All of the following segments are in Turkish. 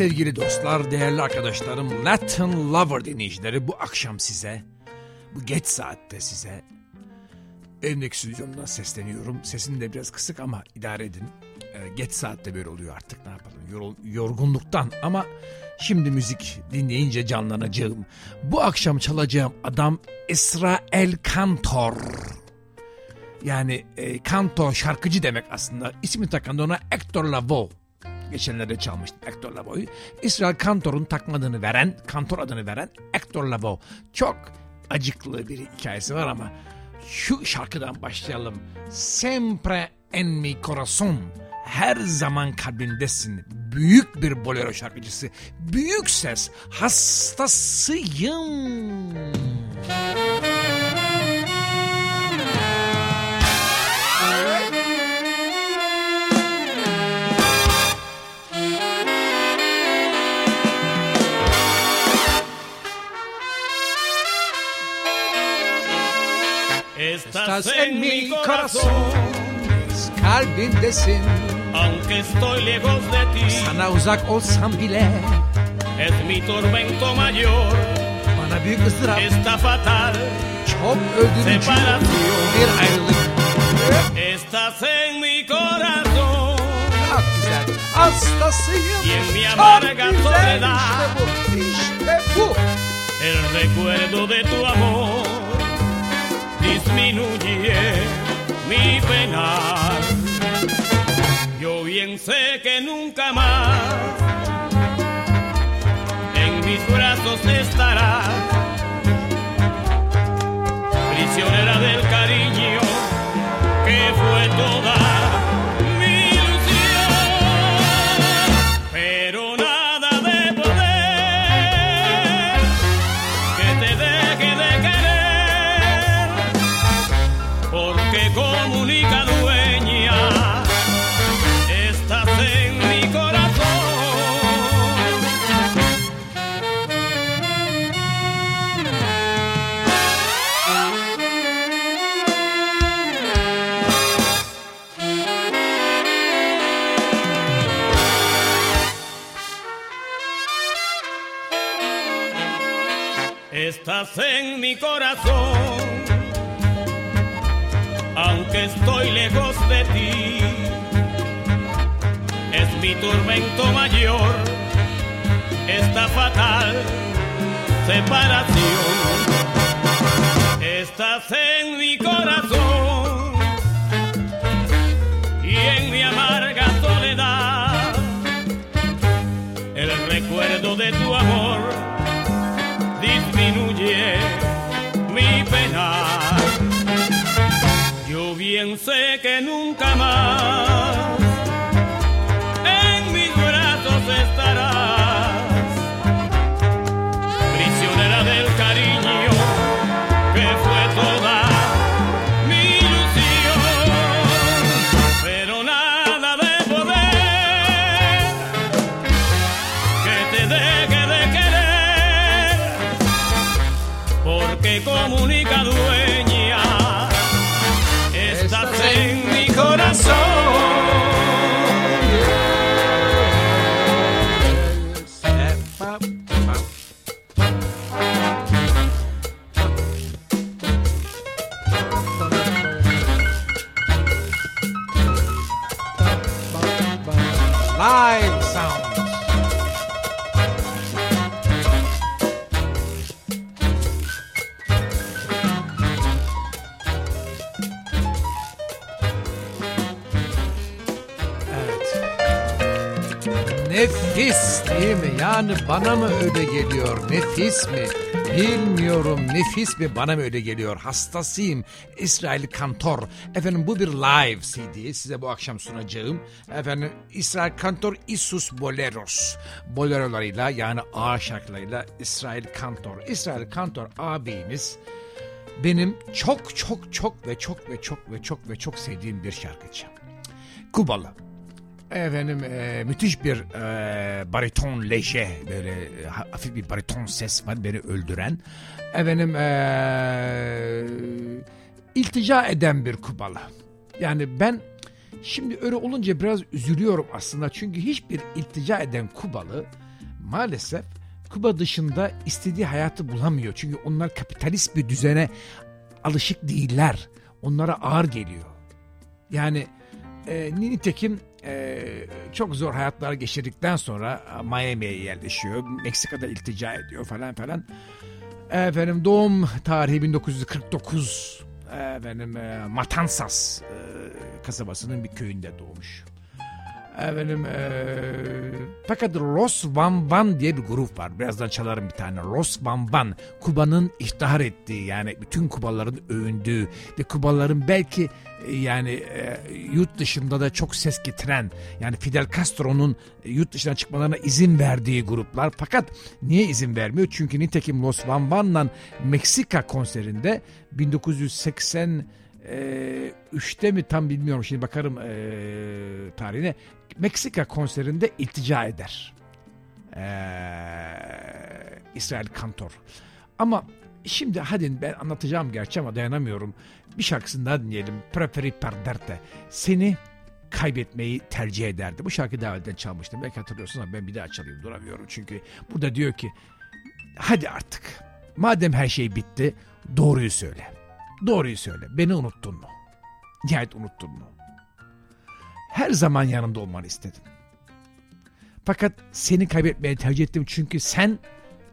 Sevgili dostlar, değerli arkadaşlarım, Latin Lover dinleyicileri bu akşam size, bu geç saatte size evimdeki stüdyomdan sesleniyorum. Sesim de biraz kısık ama idare edin. Ee, geç saatte böyle oluyor artık ne yapalım Yor, yorgunluktan ama şimdi müzik dinleyince canlanacağım. Bu akşam çalacağım adam İsrail Kantor. Yani e, kanto şarkıcı demek aslında. İsmi takan ona Hector Lavoe. Geçenlerde çalmıştım Hector Lavoe'yu. İsrail Kantor'un takmadığını veren, Kantor adını veren Hector Lavoe. Çok acıklı bir hikayesi var ama şu şarkıdan başlayalım. Sempre en mi corazón. Her zaman kalbimdesin. Büyük bir bolero şarkıcısı. Büyük ses. Hastasıyım. Estás en mi corazón, kalbimdesin. aunque estoy lejos de ti. Sana uzak olsam bile Es mi tormento mayor, bana büyük ızdırap, está fatal. çok öldürücü Separación. bir ayrılık. Estás en mi corazón Çok güzel. Hastasıyım. y en mi amarga soledad. İşte bu. İşte bu. El recuerdo de tu amor disminuye mi penar. Yo bien sé que nunca más en mis brazos estarás, prisionera del cariño que fue toda Estás en mi corazón, aunque estoy lejos de ti. Es mi tormento mayor, esta fatal separación. Estás en mi corazón sé que Değil mi? Yani bana mı öyle geliyor? Nefis mi? Bilmiyorum. Nefis mi? Bana mı öyle geliyor? Hastasıyım. İsrail Kantor. Efendim bu bir live CD. Size bu akşam sunacağım. Efendim İsrail Kantor Isus Boleros. Bolerolarıyla yani ağır şarkılarıyla İsrail Kantor. İsrail Kantor abimiz benim çok çok çok ve çok ve çok ve çok ve çok sevdiğim bir şarkıcı. Kubalı. Efendim e, müthiş bir e, bariton leje böyle e, hafif bir bariton ses var beni öldüren. Efendim e, iltica eden bir Kubalı. Yani ben şimdi öyle olunca biraz üzülüyorum aslında çünkü hiçbir iltica eden Kubalı maalesef Kuba dışında istediği hayatı bulamıyor. Çünkü onlar kapitalist bir düzene alışık değiller. Onlara ağır geliyor. Yani e, nitekim e, çok zor hayatlar geçirdikten sonra Miami'ye yerleşiyor. Meksika'da iltica ediyor falan falan. Efendim doğum tarihi 1949. Efendim e, Matanzas e, kasabasının bir köyünde doğmuş. Efendim e, fakat Los Van Van diye bir grup var. Birazdan çalarım bir tane. Los Van Van. Kuba'nın ihtihar ettiği yani bütün Kubaların övündüğü ve Kubaların belki e, yani e, yurt dışında da çok ses getiren yani Fidel Castro'nun yurt dışına çıkmalarına izin verdiği gruplar. Fakat niye izin vermiyor? Çünkü nitekim Los Van Van'la Meksika konserinde 1980 e, mi tam bilmiyorum şimdi bakarım e, tarihine Meksika konserinde iltica eder. E, İsrail Kantor. Ama şimdi hadi ben anlatacağım gerçi ama dayanamıyorum. Bir şarkısını daha dinleyelim. Preferi perderte. Seni kaybetmeyi tercih ederdi. Bu şarkı daha önceden çalmıştım. Belki hatırlıyorsunuz ama ben bir daha çalayım duramıyorum. Çünkü burada diyor ki hadi artık madem her şey bitti doğruyu söyle. Doğruyu söyle. Beni unuttun mu? Nihayet unuttun mu? Her zaman yanında olmanı istedim. Fakat seni kaybetmeye tercih ettim çünkü sen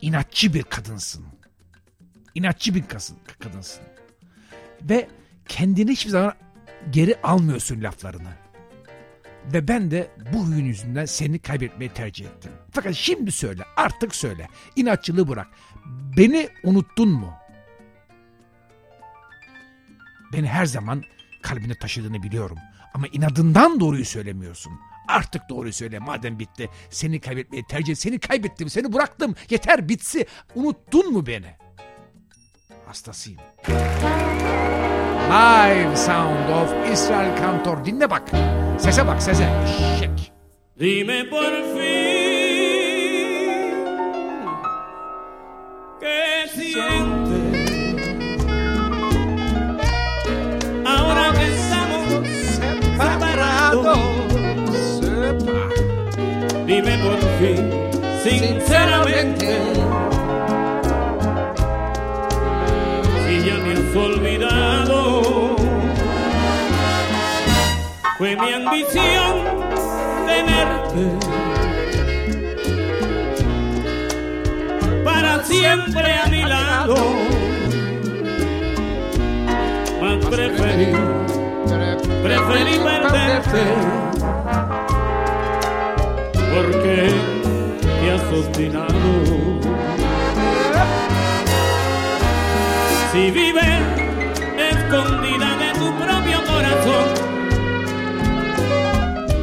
inatçı bir kadınsın. İnatçı bir kadınsın. Ve kendini hiçbir zaman geri almıyorsun laflarını. Ve ben de bu huyun yüzünden seni kaybetmeyi tercih ettim. Fakat şimdi söyle, artık söyle. İnatçılığı bırak. Beni unuttun mu? Beni her zaman kalbine taşıdığını biliyorum. Ama inadından doğruyu söylemiyorsun. Artık doğruyu söyle madem bitti. Seni kaybetmeyi tercih et. Seni kaybettim, seni bıraktım. Yeter bitsi. Unuttun mu beni? Hastasıyım. Live Sound of Israel Kantor. Dinle bak. Sese bak sese. Şek. Dime por fin que sientes ahora que estamos separados. Dime por fin, sinceramente, Mi ambición tenerte para siempre a mi lado. Mas preferí, preferí perderte porque me has obstinado. Si vives escondida de tu propio corazón,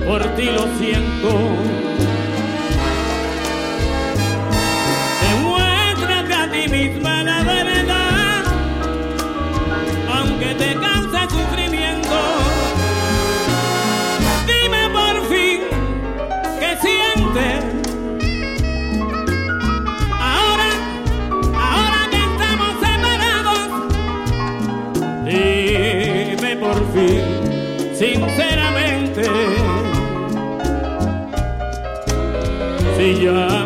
por ti lo siento. ella.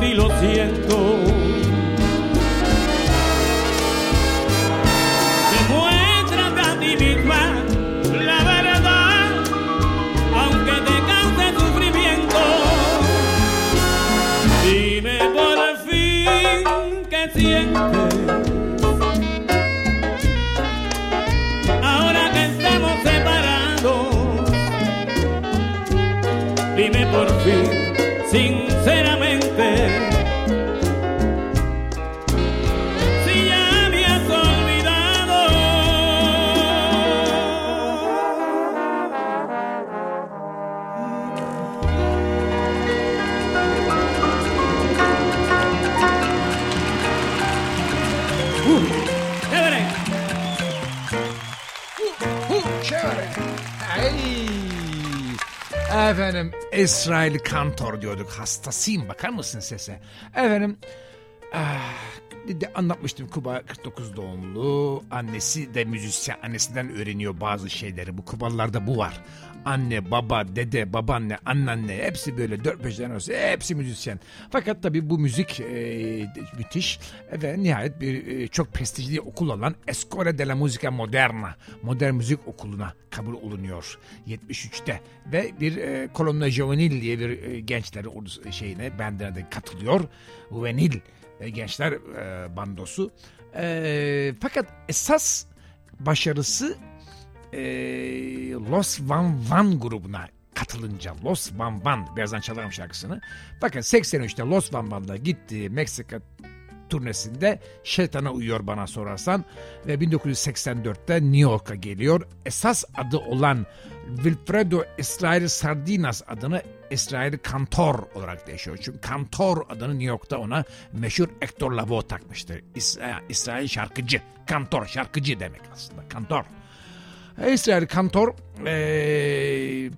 Ti lo siento. Demuéstrate a ti misma la verdad, aunque te cause sufrimiento. Dime por fin qué sientes. Efendim İsrail Kantor diyorduk. Hastasıyım bakar mısın sese? Efendim ah, anlatmıştım Kuba 49 doğumlu. Annesi de müzisyen. Annesinden öğreniyor bazı şeyleri. Bu Kubalılarda bu var. Anne, baba, dede, babaanne, anneanne hepsi böyle dört beş arası hepsi müzisyen. Fakat tabii bu müzik e, müthiş ve nihayet bir e, çok prestijli okul olan Escola de la Musica Moderna modern müzik okuluna kabul olunuyor 73'te ve bir e, Colonna Juvenil diye bir e, gençler şeyine bendine de katılıyor. Juvenil e, gençler e, bandosu. E, fakat esas başarısı e, Los Van Van grubuna katılınca Los Van Van birazdan çalarım şarkısını. Bakın 83'te Los Van Van'da gitti Meksika turnesinde Şeytana Uyuyor Bana Sorarsan ve 1984'te New York'a geliyor. Esas adı olan Wilfredo Israel Sardinas adını İsrail Kantor olarak değişiyor. Çünkü Kantor adını New York'ta ona meşhur Hector Lavoe takmıştır. İsrail, şarkıcı. Kantor şarkıcı demek aslında. Kantor. İsrail Kantor ee,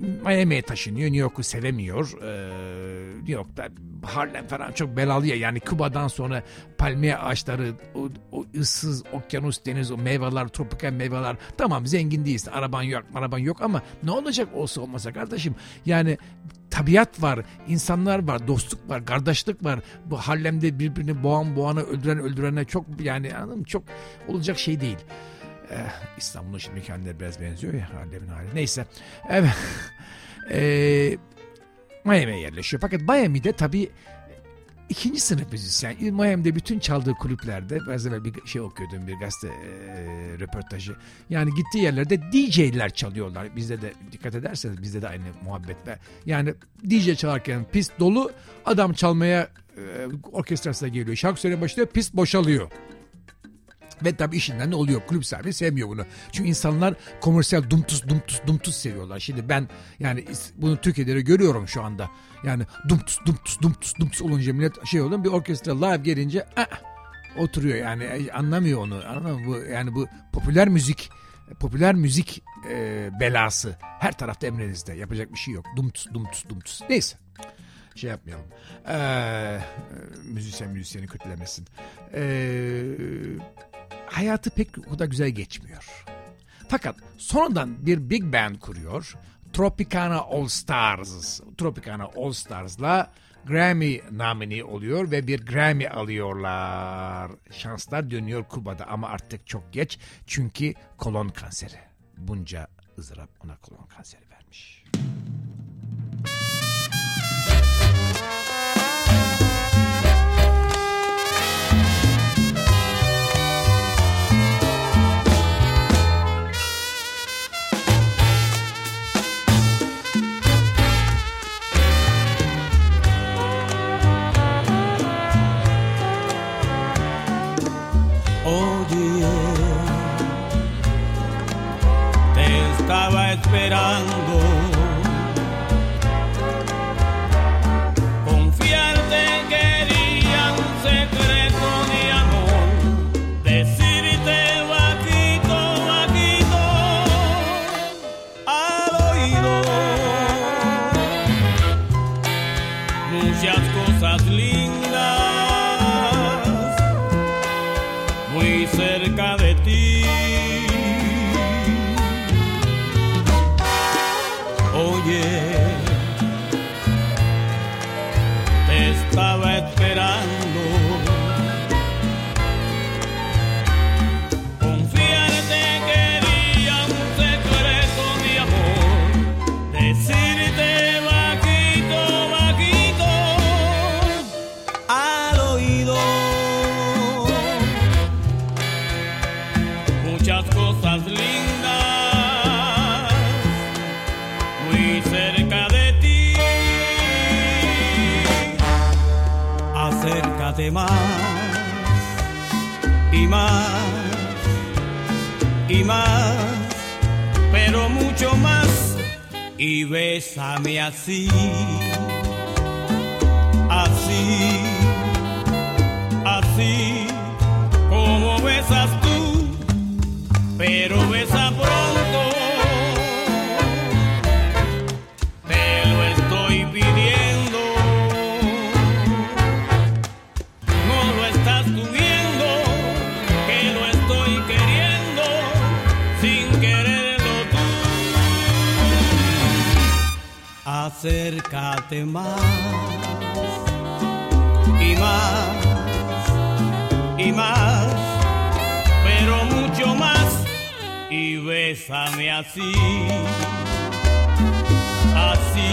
Miami'ye taşınıyor. New York'u sevemiyor. Ee, New York'ta Harlem falan çok belalı ya. Yani Küba'dan sonra palmiye ağaçları, o, o ıssız okyanus, deniz, o meyveler, tropikal meyveler. Tamam zengin değilsin. Araban yok, araban yok ama ne olacak olsa olmasa kardeşim. Yani tabiat var, insanlar var, dostluk var, kardeşlik var. Bu Harlem'de birbirini boğan boğana öldüren öldürene çok yani anladın mı? Çok olacak şey değil. Eh, İstanbul'un şimdi kendine biraz benziyor ya Harlem'in hali. Neyse. Evet. e, Miami'ye yerleşiyor. Fakat Miami'de tabii ikinci sınıf müzisyen. Miami'de bütün çaldığı kulüplerde biraz evvel bir şey okuyordum bir gazete e, röportajı. Yani gittiği yerlerde DJ'ler çalıyorlar. Bizde de dikkat ederseniz bizde de aynı muhabbetler. Yani DJ çalarken pist dolu adam çalmaya e, orkestrasına geliyor. Şarkı söylemeye başlıyor pist boşalıyor. Ve tabii işinden ne oluyor? Kulüp sahibi sevmiyor bunu. Çünkü insanlar komersyal dumtus dumtus dumtus seviyorlar. Şimdi ben yani bunu Türkiye'de görüyorum şu anda. Yani dumtus dumtus dumtus dumtus olunca millet şey oluyor. Bir orkestra live gelince ah, oturuyor yani e, anlamıyor onu. Anladın Bu, yani bu popüler müzik popüler müzik e, belası her tarafta emrinizde. Yapacak bir şey yok. Dumtus dumtus dumtus. Neyse şey yapmayalım. Ee, müzisyen müzisyeni kötülemesin. Ee, hayatı pek o da güzel geçmiyor. Fakat sonradan bir big band kuruyor. Tropicana All Stars. Tropicana All Stars'la Grammy namini oluyor ve bir Grammy alıyorlar. Şanslar dönüyor Kuba'da ama artık çok geç çünkü kolon kanseri. Bunca ızdırap ona kolon kanseri vermiş. Esperando acércate más. Y más y más, pero mucho más. Y bésame así, así,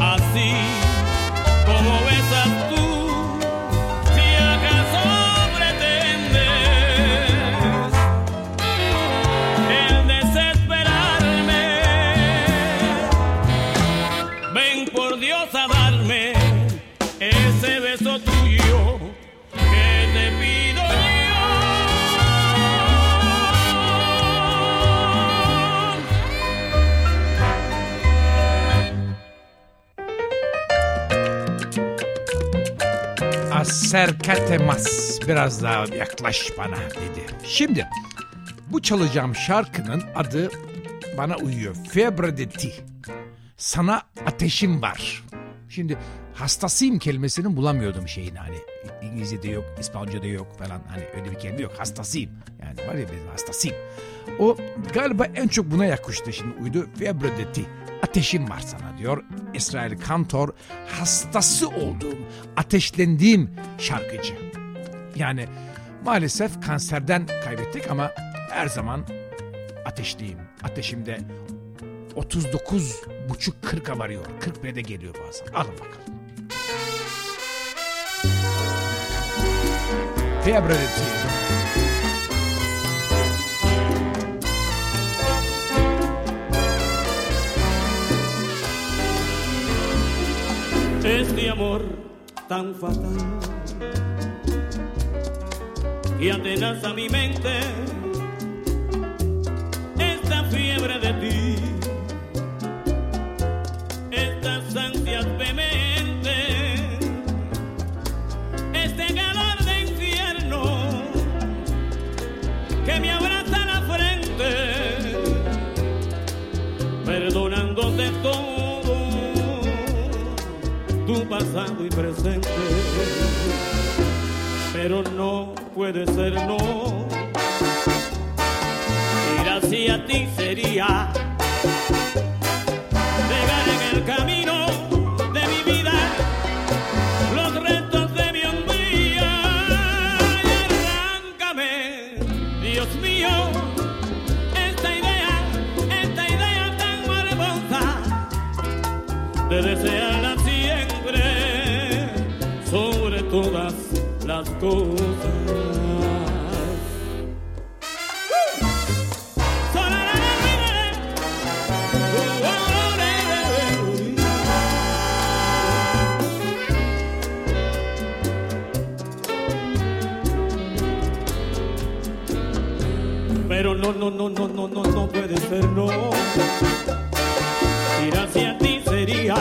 así serketemaz. Biraz daha yaklaş bana dedi. Şimdi bu çalacağım şarkının adı bana uyuyor. Febre de ti. Sana ateşim var. Şimdi hastasıyım kelimesini bulamıyordum şeyin hani. İngilizce'de yok, İspanyolca'da yok falan. Hani öyle bir kelime yok. Hastasıyım. Yani var ya benim hastasıyım. O galiba en çok buna yakıştı şimdi uydu. Febre de ti ateşim var sana diyor. İsrail Kantor hastası olduğum, ateşlendiğim şarkıcı. Yani maalesef kanserden kaybettik ama her zaman ateşliyim. Ateşimde 39 buçuk 40'a varıyor. 41'e de geliyor bazen. Alın bakalım. Fiebre de este amor tan fatal. Y atenaza mi mente esta fiebre de ti, estas ansias vehementes, pasado y presente. Pero no puede ser, no. Ir hacia ti sería Pero no, no, no, no, no, no, no puede ser, no. Ir hacia ti sería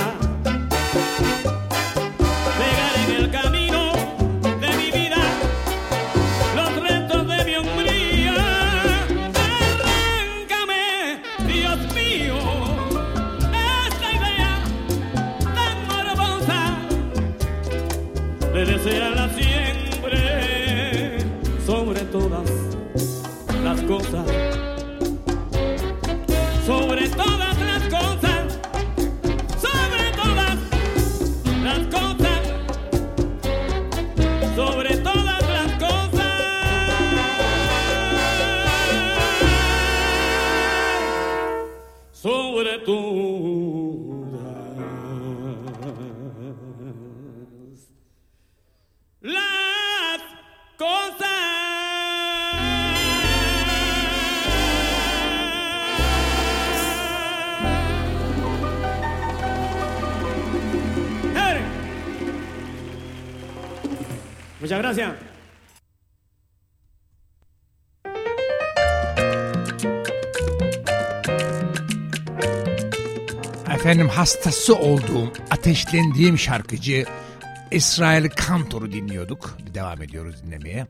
hastası olduğum, ateşlendiğim şarkıcı İsrail Kantor'u dinliyorduk. Devam ediyoruz dinlemeye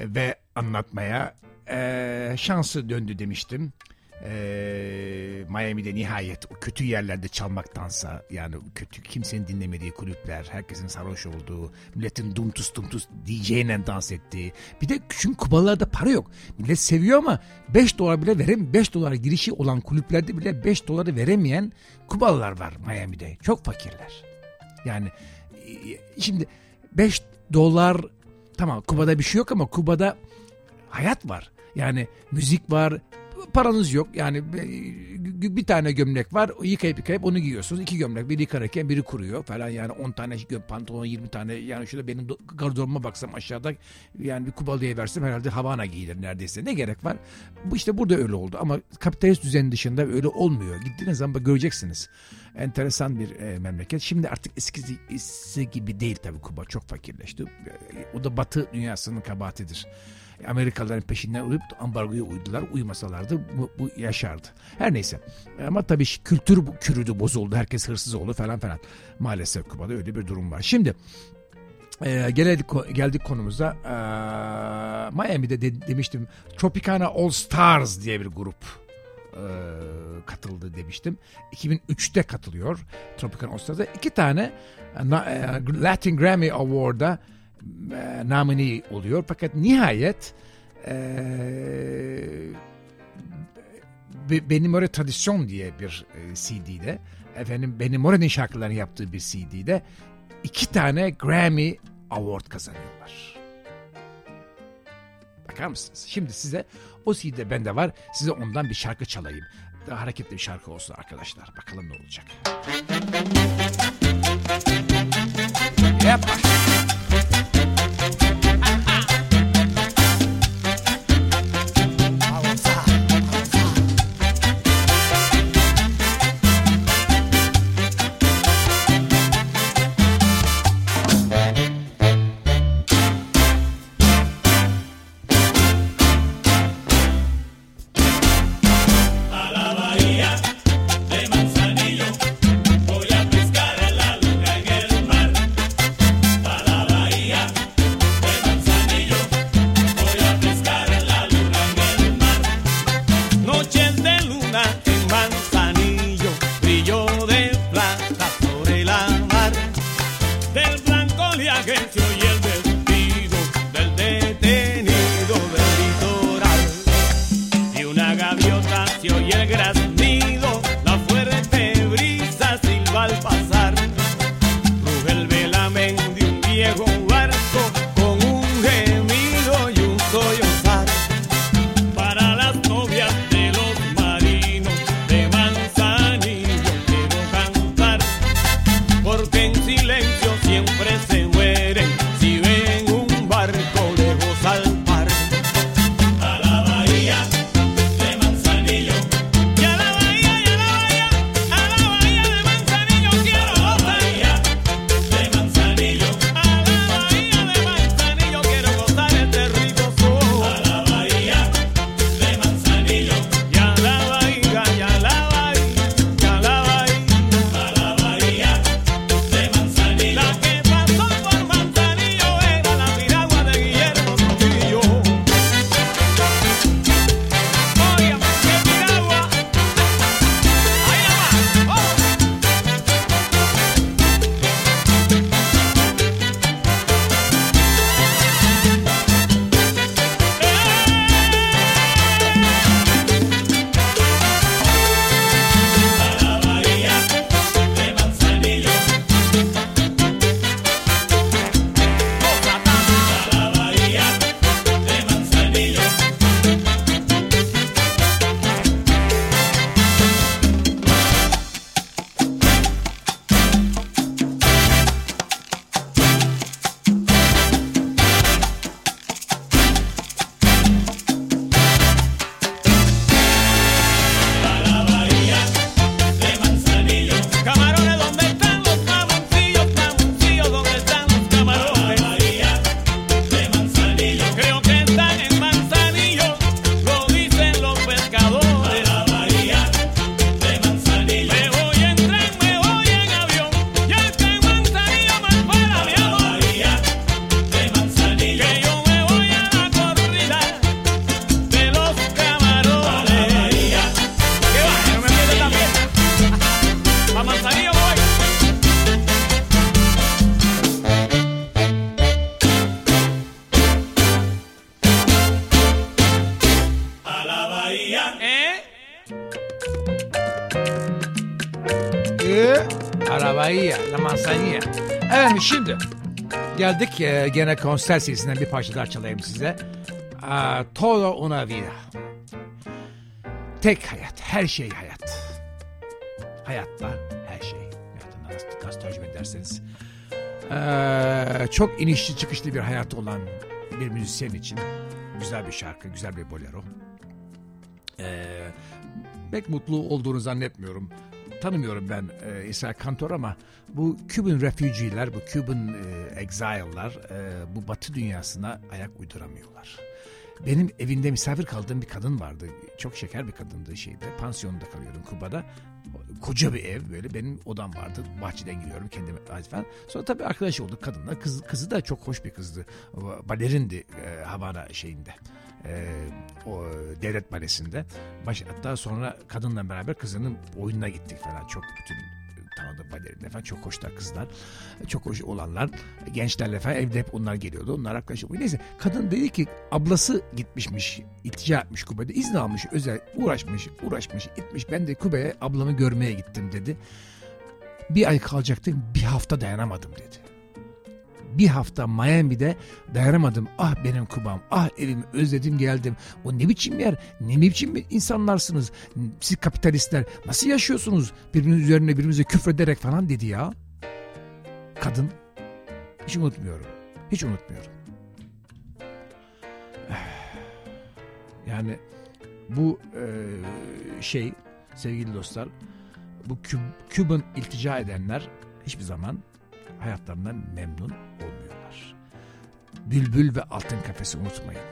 ve anlatmaya. Ee, şansı döndü demiştim. Ee, Miami'de nihayet o kötü yerlerde çalmaktansa yani kötü kimsenin dinlemediği kulüpler, herkesin sarhoş olduğu, milletin dumtus dumtus DJ'yle dans ettiği. Bir de çünkü Kubalılarda para yok. Millet seviyor ama 5 dolar bile verem 5 dolar girişi olan kulüplerde bile 5 doları veremeyen Kubalılar var Miami'de. Çok fakirler. Yani e, şimdi 5 dolar tamam Kuba'da bir şey yok ama Kuba'da hayat var. Yani müzik var, paranız yok. Yani bir tane gömlek var. Yıkayıp yıkayıp onu giyiyorsunuz. İki gömlek. Biri yıkarken biri kuruyor falan. Yani 10 tane pantolon 20 tane. Yani şöyle benim gardırobuma baksam aşağıda yani bir Kubalı'ya versem herhalde Havana giyilir neredeyse. Ne gerek var? Bu işte burada öyle oldu. Ama kapitalist düzen dışında öyle olmuyor. Gittiğiniz zaman göreceksiniz. Enteresan bir e, memleket. Şimdi artık eskisi gibi değil tabii Kuba. Çok fakirleşti. O da batı dünyasının kabahatidir. Amerikalıların peşinden uyup ambargoya uydular. Uymasalardı bu, bu yaşardı. Her neyse. Ama tabii kültür kürüdü bozuldu. Herkes hırsız oldu falan falan. Maalesef Kuba'da öyle bir durum var. Şimdi e, geldik, geldik konumuza. E, Miami'de de, demiştim Tropicana All Stars diye bir grup e, katıldı demiştim. 2003'te katılıyor Tropicana All Stars'a. iki tane e, Latin Grammy Award'a e, nominee oluyor. Fakat nihayet e, Benim Öyle Tradisyon diye bir e, CD'de efendim Benim Öre'nin şarkılarını yaptığı bir CD'de iki tane Grammy Award kazanıyorlar. Bakar mısınız? Şimdi size o CD'de bende var. Size ondan bir şarkı çalayım. Daha hareketli bir şarkı olsun arkadaşlar. Bakalım ne olacak. Yapma. Geldik e, gene konser serisinden bir parça daha çalayım size. A, todo una vida. Tek hayat, her şey hayat. Hayatta her şey. Hayatında nasıl, nasıl tercüme ederseniz. Ee, çok inişli çıkışlı bir hayatı olan bir müzisyen için güzel bir şarkı, güzel bir bolero. Ee, pek mutlu olduğunu zannetmiyorum. Tanımıyorum ben e, İsrail Kantor ama bu Cuban refugee'ler, bu Cuban e, exile'lar e, bu batı dünyasına ayak uyduramıyorlar. Benim evinde misafir kaldığım bir kadın vardı. Çok şeker bir kadındı şeyde. Pansiyonda kalıyordum Kuba'da. Koca bir ev böyle benim odam vardı. Bahçeden giriyorum kendime falan. Sonra tabii arkadaş olduk kadınla. Kız, kızı da çok hoş bir kızdı. Balerindi e, Havana şeyinde. E, o devlet balesinde. Baş, hatta sonra kadınla beraber kızının oyununa gittik falan. Çok bütün tanıdığım balerinler falan çok hoşlar kızlar. Çok hoş olanlar. Gençlerle falan evde hep onlar geliyordu. Onlar arkadaşım. Neyse kadın dedi ki ablası gitmişmiş. iltica etmiş Kuba'da. izin almış özel uğraşmış uğraşmış itmiş. Ben de Kuba'ya ablamı görmeye gittim dedi. Bir ay kalacaktım bir hafta dayanamadım dedi bir hafta Miami'de dayanamadım. Ah benim Kubam, ah evimi özledim geldim. O ne biçim yer, ne biçim insanlarsınız. Siz kapitalistler nasıl yaşıyorsunuz birbirinin üzerine birbirimize küfrederek falan dedi ya. Kadın. Hiç unutmuyorum. Hiç unutmuyorum. Yani bu e, şey sevgili dostlar bu Küb'ün iltica edenler hiçbir zaman hayatlarından memnun olmuyorlar. Bülbül ve altın kafesi unutmayın.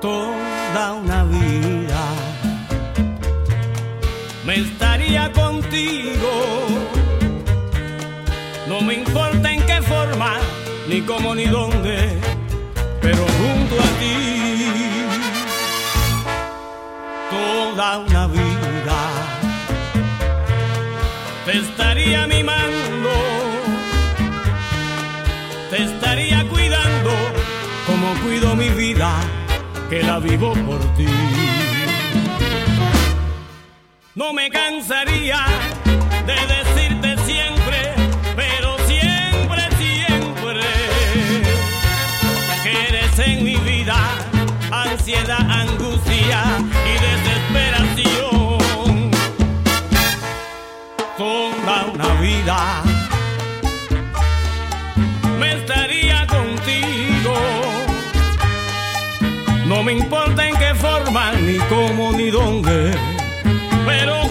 Toda una vida me estaría contigo. No me importa en qué forma, ni cómo ni dónde, pero junto a ti. Toda una vida te estaría mimando, te estaría cuidando como cuido mi vida, que la vivo por ti. Me cansaría de decirte siempre, pero siempre, siempre, que eres en mi vida ansiedad, angustia y desesperación. Toda una vida me estaría contigo. No me importa en qué forma, ni cómo, ni dónde pero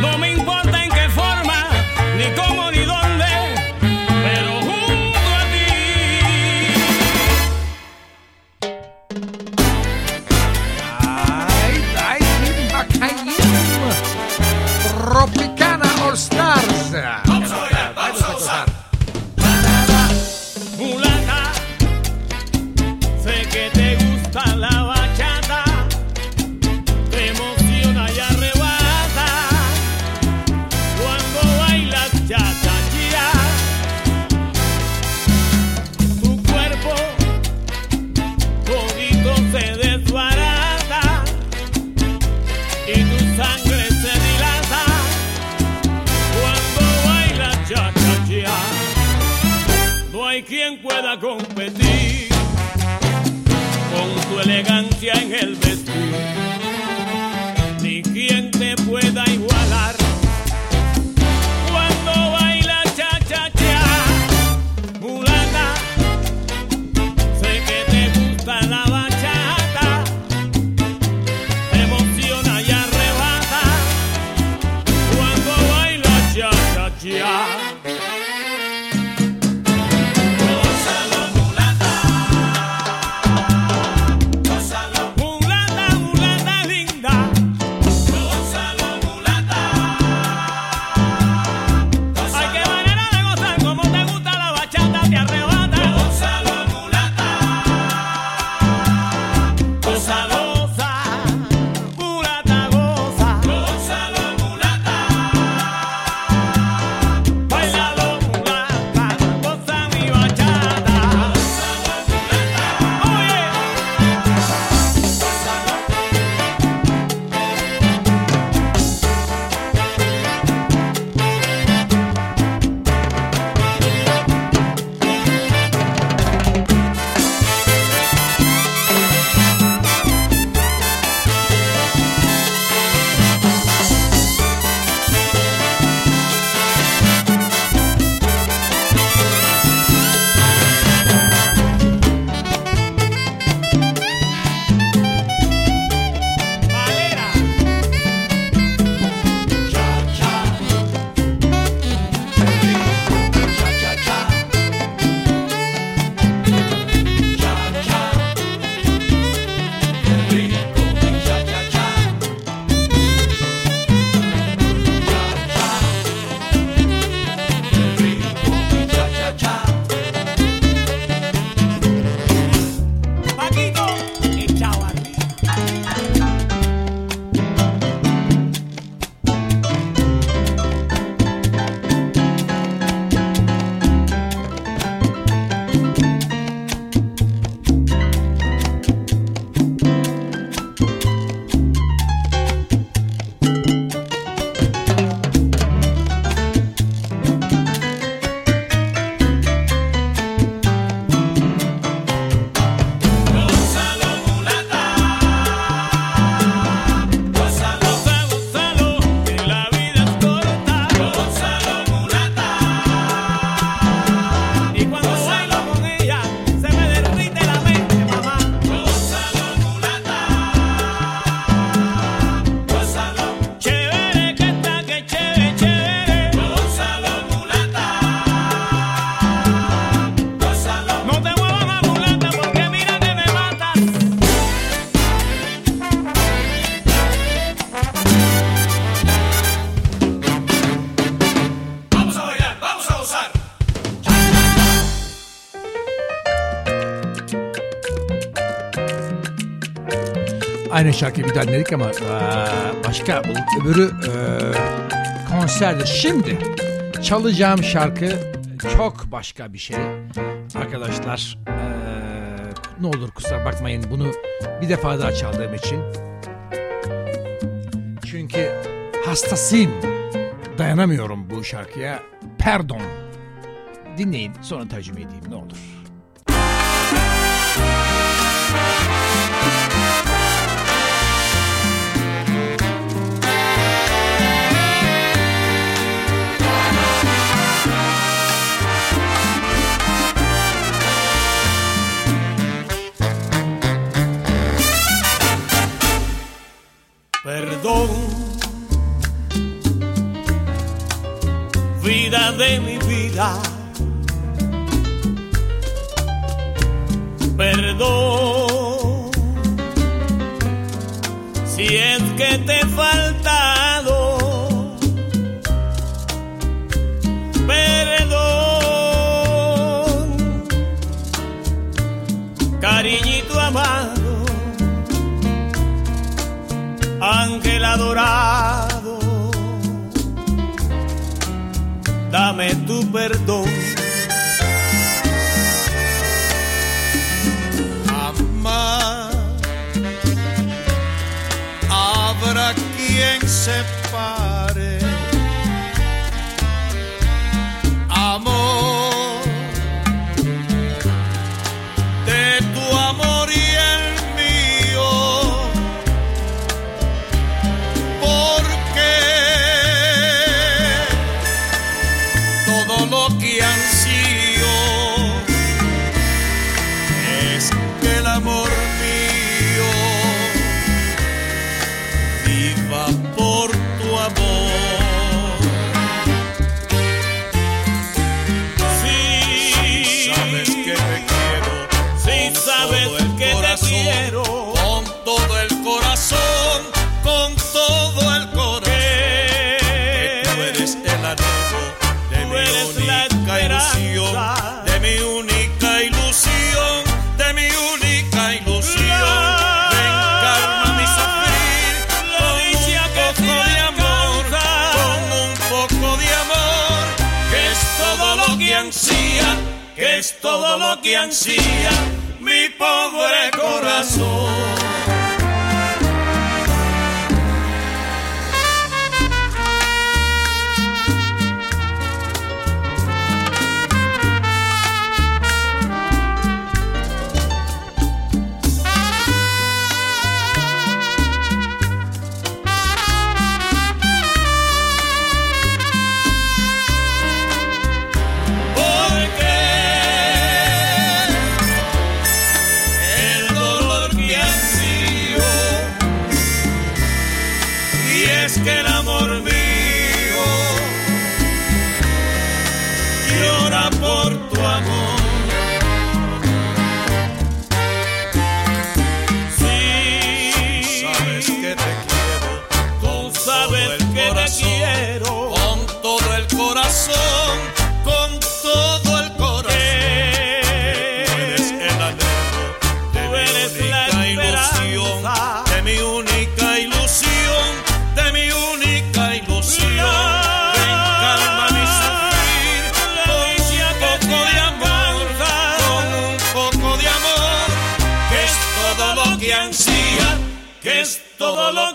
No me importa tane şarkı bir daha dinledik ama başka bu öbürü e, konserde. Şimdi çalacağım şarkı çok başka bir şey. Arkadaşlar e, ne olur kusura bakmayın bunu bir defa daha çaldığım için. Çünkü hastasıyım. Dayanamıyorum bu şarkıya. Pardon. Dinleyin sonra tercüme edeyim ne olur. faltado. Perdón, cariñito amado, ángel adorado, dame tu perdón. Con todo el corazón, con todo el corazón. Tú eres el anhelo de mi única ilusión. De mi única ilusión, de mi única ilusión. Ven, calma mi sufrir. Con un poco de amor, con un poco de amor. Que es todo lo que ansía, que es todo lo que ansía pobre corazón.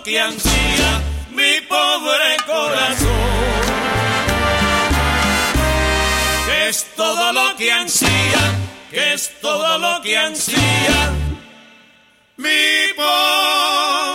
Que ansía mi pobre corazón. Que es todo lo que ansía, que es todo lo que ansía mi pobre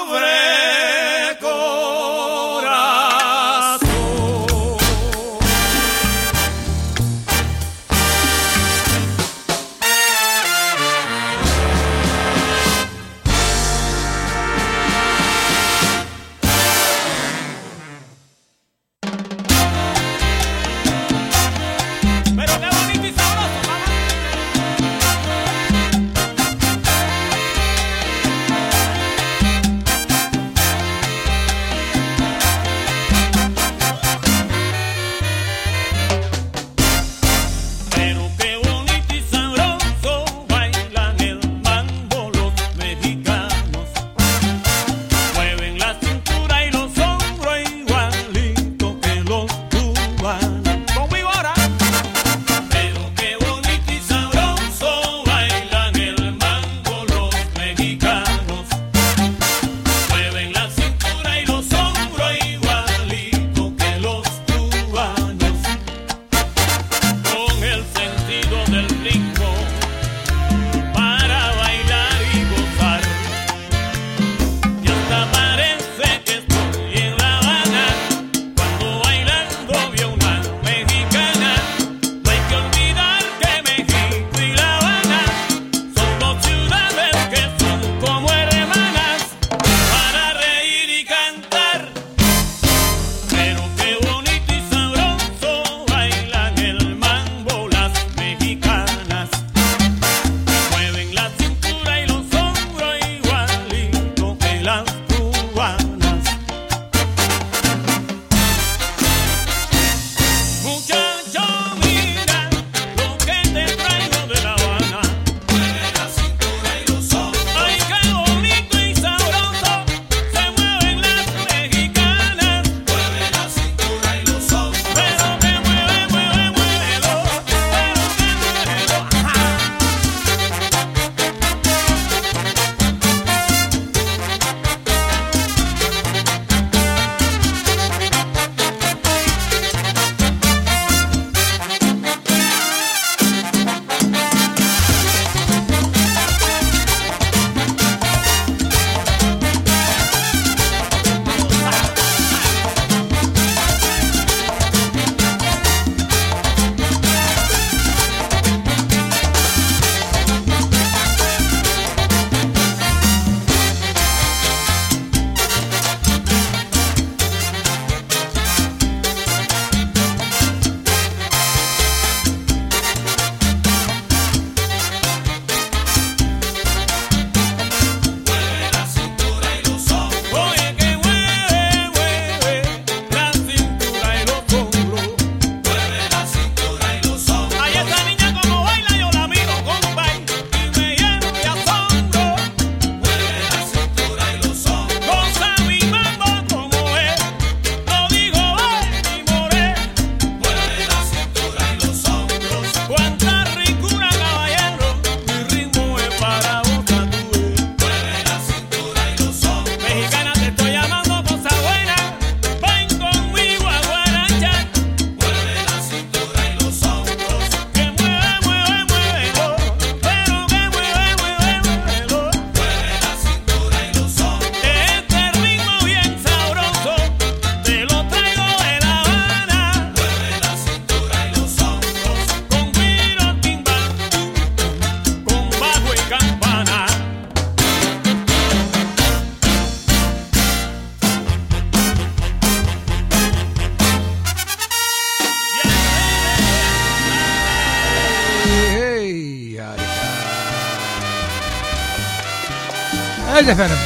Evet efendim.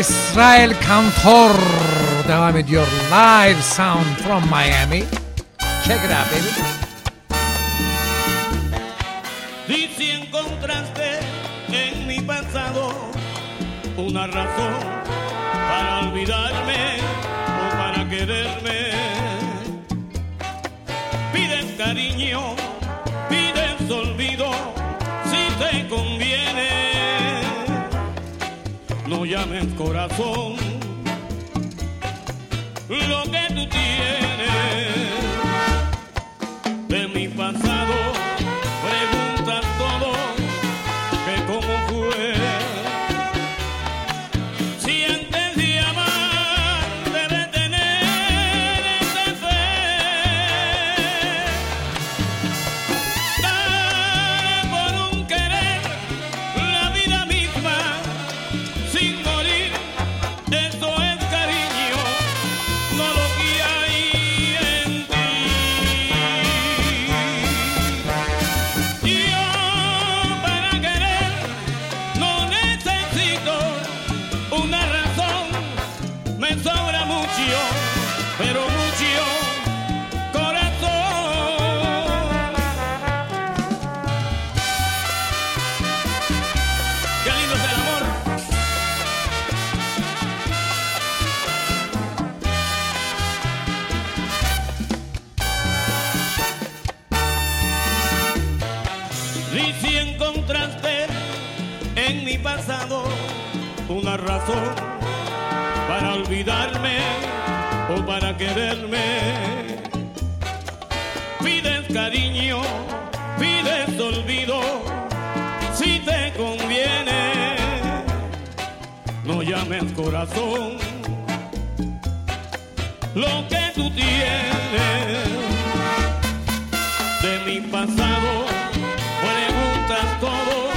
İsrail Kantor devam ediyor. Live sound from Miami. Check it out baby. Y si encontraste en mi pasado una razón para olvidarme o para quererme, pides cariño, pides olvido, si te conviene, no llames corazón lo que tú tienes de mi pasado. Y si encontraste en mi pasado una razón para olvidarme o para quererme, pides cariño, pides olvido, si te conviene, no llames corazón lo que tú tienes de mi pasado. Preguntas todo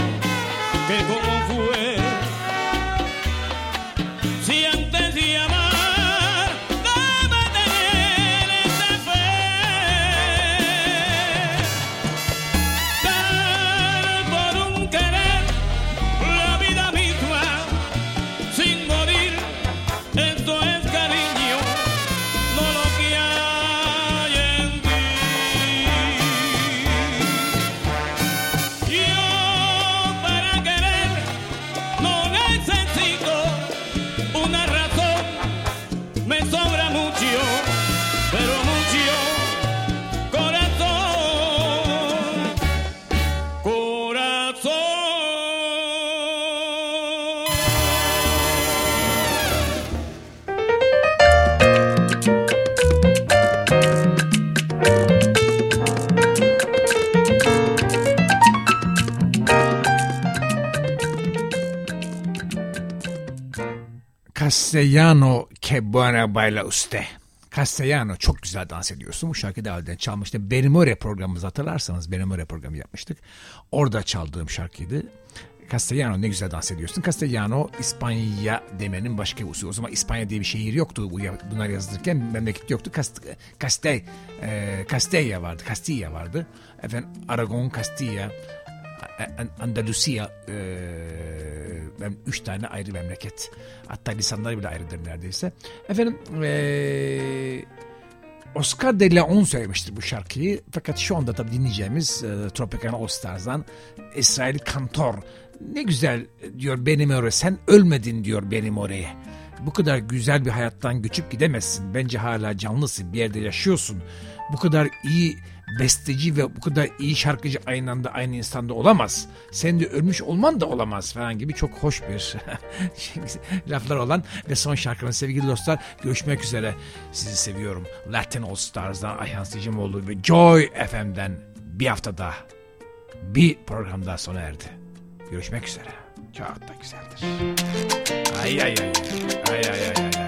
Castellano que buena baila usted. Castellano çok güzel dans ediyorsun. Bu şarkıyı daha önceden çalmıştım. Benimore programımızı hatırlarsanız Benimore programı yapmıştık. Orada çaldığım şarkıydı. Castellano ne güzel dans ediyorsun. Castellano İspanya demenin başka bir usulü. O zaman İspanya diye bir şehir yoktu. Bu bunlar yazılırken memleket yoktu. Cast, Castell, e, Castella vardı. Castilla vardı. Efendim Aragon, Castilla, An- Andalusia e, üç tane ayrı memleket. Hatta lisanları bile ayrıdır neredeyse. Efendim e, Oscar de Leon söylemiştir bu şarkıyı. Fakat şu anda tabii dinleyeceğimiz e, Tropicana All Stars'dan İsrail Kantor. Ne güzel diyor benim oraya. Sen ölmedin diyor benim oraya. Bu kadar güzel bir hayattan göçüp gidemezsin. Bence hala canlısın. Bir yerde yaşıyorsun. Bu kadar iyi besteci ve bu kadar iyi şarkıcı aynı anda aynı insanda olamaz. Sen de ölmüş olman da olamaz falan gibi çok hoş bir laflar olan ve son şarkının sevgili dostlar görüşmek üzere. Sizi seviyorum. Latin All Stars'dan Ayhan Sicimoğlu ve Joy FM'den bir haftada bir program daha sona erdi. Görüşmek üzere. Çok da güzeldir. Ay ay ay ay ay ay ay.